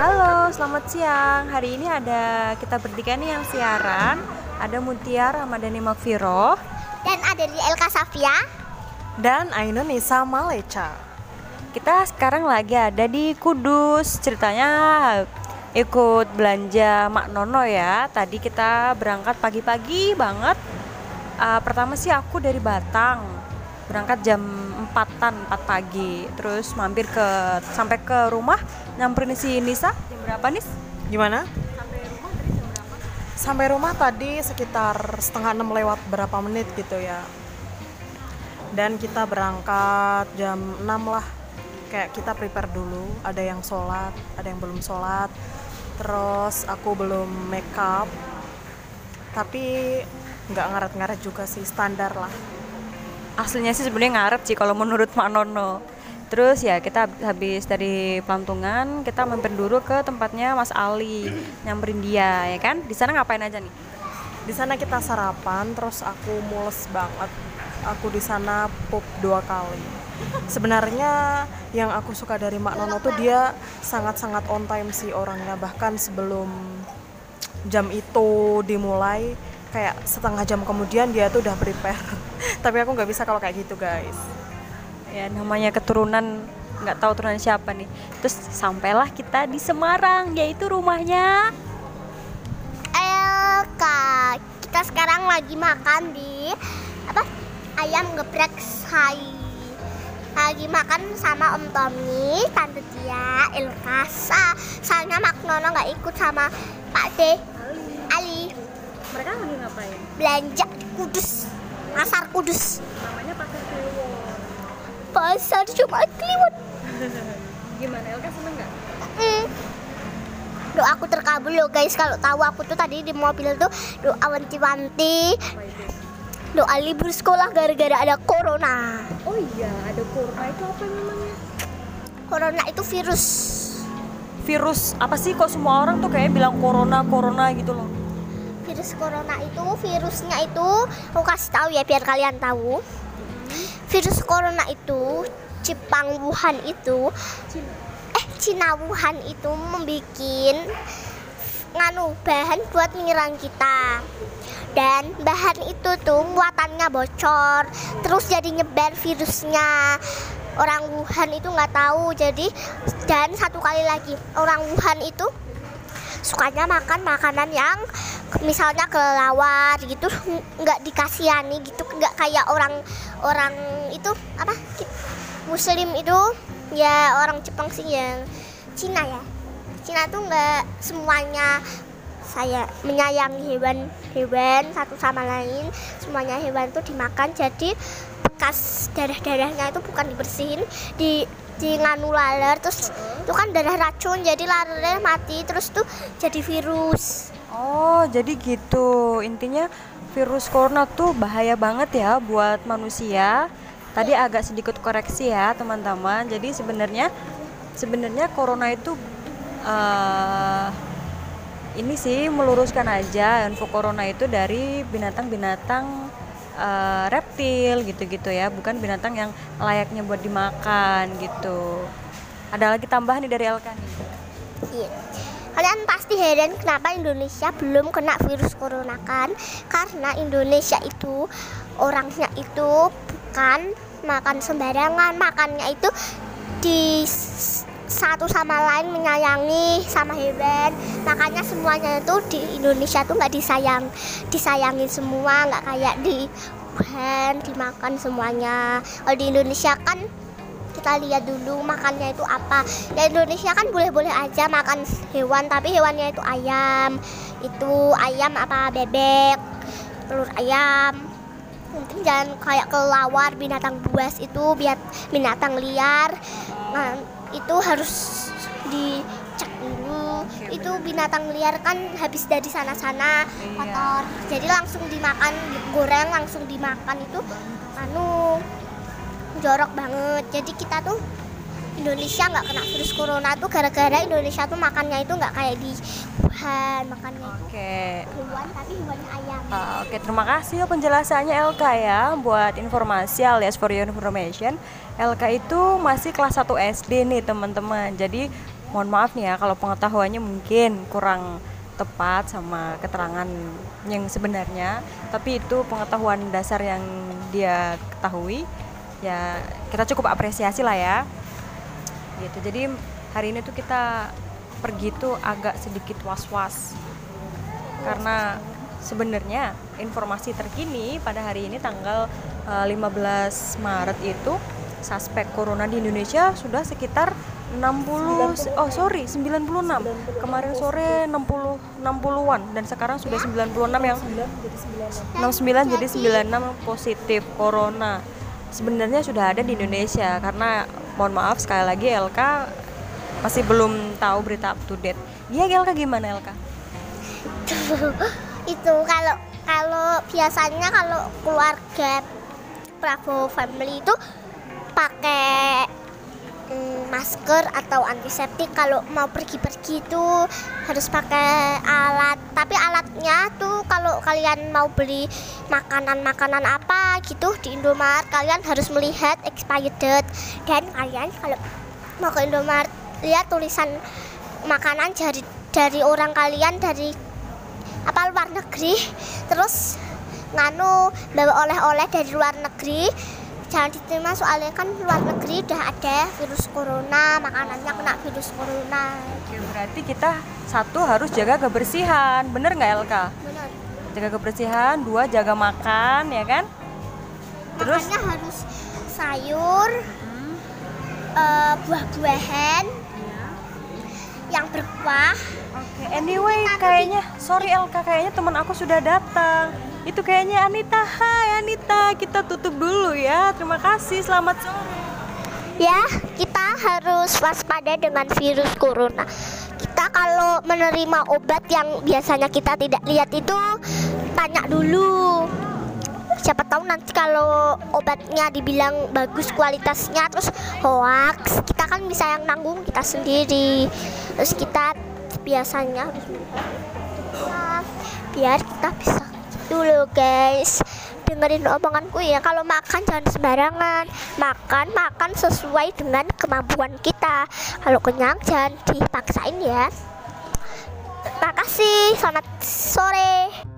Halo, selamat siang. Hari ini ada kita bertiga nih yang siaran. Ada Mutiar Ramadhani Makfiroh Dan ada di Elka Safia. dan Ainun Nisa Maleca. Kita sekarang lagi ada di Kudus. Ceritanya ikut belanja Mak Nono ya. Tadi kita berangkat pagi-pagi banget. Uh, pertama sih aku dari Batang. Berangkat jam 4-an, 4 pagi. Terus mampir ke sampai ke rumah nyamperin si Nisa. Jam berapa, Nis? Gimana? Sampai rumah tadi sekitar setengah enam lewat berapa menit gitu ya. Dan kita berangkat jam 6 lah. Kayak kita prepare dulu, ada yang sholat, ada yang belum sholat. Terus aku belum make up. Tapi nggak ngaret-ngaret juga sih, standar lah. Aslinya sih sebenarnya ngaret sih kalau menurut Mak Nono. Terus ya kita habis dari Pelantungan kita mampir dulu ke tempatnya Mas Ali nyamperin dia ya kan. Di sana ngapain aja nih? Di sana kita sarapan, terus aku mules banget. Aku di sana pup dua kali. Sebenarnya yang aku suka dari Mak Nono tuh dia sangat-sangat on time sih orangnya. Bahkan sebelum jam itu dimulai, kayak setengah jam kemudian dia tuh udah prepare. Tapi aku nggak bisa kalau kayak gitu guys. Ya namanya keturunan nggak tahu turunan siapa nih. Terus sampailah kita di Semarang yaitu rumahnya Elka. Kita sekarang lagi makan di apa? Ayam geprek Sai. Lagi makan sama Om Tommy, Tante Tia, Elka. Sa soalnya Mak Nono nggak ikut sama Pak D. Ali. mereka lagi ngapain? belanja di Kudus. Pasar Kudus. Namanya Pasar Kliwon. Pasar Jumat Kliwon. Gimana Elka seneng nggak? Mm. Doa aku terkabul loh guys kalau tahu aku tuh tadi di mobil tuh doa wanti-wanti doa libur sekolah gara-gara ada corona Oh iya ada corona itu apa memangnya? corona itu virus Virus apa sih kok semua orang tuh kayak bilang corona corona gitu loh? Virus corona itu virusnya itu aku kasih tahu ya biar kalian tahu. Virus corona itu Jepang Wuhan itu eh Cina Wuhan itu membikin nganu bahan buat menyerang kita. Dan bahan itu tuh muatannya bocor terus jadi nyebar virusnya. Orang Wuhan itu nggak tahu jadi dan satu kali lagi orang Wuhan itu sukanya makan makanan yang misalnya kelelawar gitu nggak dikasihani gitu nggak kayak orang orang itu apa muslim itu ya orang Jepang sih yang Cina ya. Cina tuh nggak semuanya saya menyayangi hewan-hewan satu sama lain semuanya hewan tuh dimakan jadi bekas darah-darahnya itu bukan dibersihin di di nganu laler terus itu kan darah racun jadi lalernya mati terus tuh jadi virus Oh, jadi gitu. Intinya virus corona tuh bahaya banget ya buat manusia. Tadi agak sedikit koreksi ya, teman-teman. Jadi sebenarnya sebenarnya corona itu eh ini sih meluruskan aja info corona itu dari binatang-binatang eh, reptil gitu-gitu ya, bukan binatang yang layaknya buat dimakan gitu. Ada lagi tambahan nih dari Elka nih. Iya. Kalian pasti heran kenapa Indonesia belum kena virus corona kan? Karena Indonesia itu orangnya itu bukan makan sembarangan, makannya itu di satu sama lain menyayangi sama hewan. Makanya semuanya itu di Indonesia tuh nggak disayang, disayangin semua, nggak kayak di Wuhan dimakan semuanya. Kalau di Indonesia kan kita lihat dulu makannya itu apa. Ya Indonesia kan boleh-boleh aja makan hewan tapi hewannya itu ayam. Itu ayam apa bebek telur ayam. Mungkin jangan kayak kelawar binatang buas itu biar binatang liar. Nah itu harus dicek dulu. Itu binatang liar kan habis dari sana-sana kotor. Jadi langsung dimakan goreng langsung dimakan itu anu jorok banget jadi kita tuh Indonesia nggak kena virus corona tuh gara-gara Indonesia tuh makannya itu nggak kayak di Wuhan makannya itu Oke. hewan tapi hewannya ayam Uh, Oke, terima kasih penjelasannya LK ya buat informasi alias for your information. LK itu masih kelas 1 SD nih teman-teman. Jadi mohon maaf nih ya kalau pengetahuannya mungkin kurang tepat sama keterangan yang sebenarnya tapi itu pengetahuan dasar yang dia ketahui ya kita cukup apresiasi lah ya. Gitu. Jadi hari ini tuh kita pergi tuh agak sedikit was-was. Karena sebenarnya informasi terkini pada hari ini tanggal eh, 15 Maret itu suspek corona di Indonesia sudah sekitar 60 oh sorry 96 kemarin sore 60 60-an dan sekarang sudah 96 yang 69 jadi 96 positif corona sebenarnya sudah ada di Indonesia karena mohon maaf sekali lagi LK masih belum tahu berita up to date. Iya LK gimana LK itu kalau kalau biasanya kalau keluarga Prabowo family itu pakai masker atau antiseptik kalau mau pergi-pergi itu harus pakai alat. Tapi alatnya tuh kalau kalian mau beli makanan-makanan apa gitu di Indomaret kalian harus melihat expired date. Dan kalian kalau mau ke Indomaret lihat tulisan makanan dari dari orang kalian dari apa luar negeri. Terus nganu bawa oleh-oleh dari luar negeri jangan diterima soalnya kan luar negeri udah ada virus corona makanannya kena virus corona. Oke, berarti kita satu harus jaga kebersihan. Bener nggak LK benar jaga kebersihan dua jaga makan ya kan? Terus? Makannya harus sayur eh, buah-buahan yang berkuah. Oke, anyway, kayaknya sorry LK, kayaknya teman aku sudah datang. Itu kayaknya Anita. Hai Anita, kita tutup dulu ya. Terima kasih. Selamat sore. Ya, kita harus waspada dengan virus corona. Kita kalau menerima obat yang biasanya kita tidak lihat itu tanya dulu. Siapa tahu nanti kalau obatnya dibilang bagus kualitasnya terus hoax, kita kan bisa yang nanggung kita sendiri. Terus kita biasanya harus biar kita bisa dulu guys. Dengerin omonganku ya. Kalau makan jangan sembarangan. Makan makan sesuai dengan kemampuan kita. Kalau kenyang jangan dipaksain ya. Terima kasih selamat sore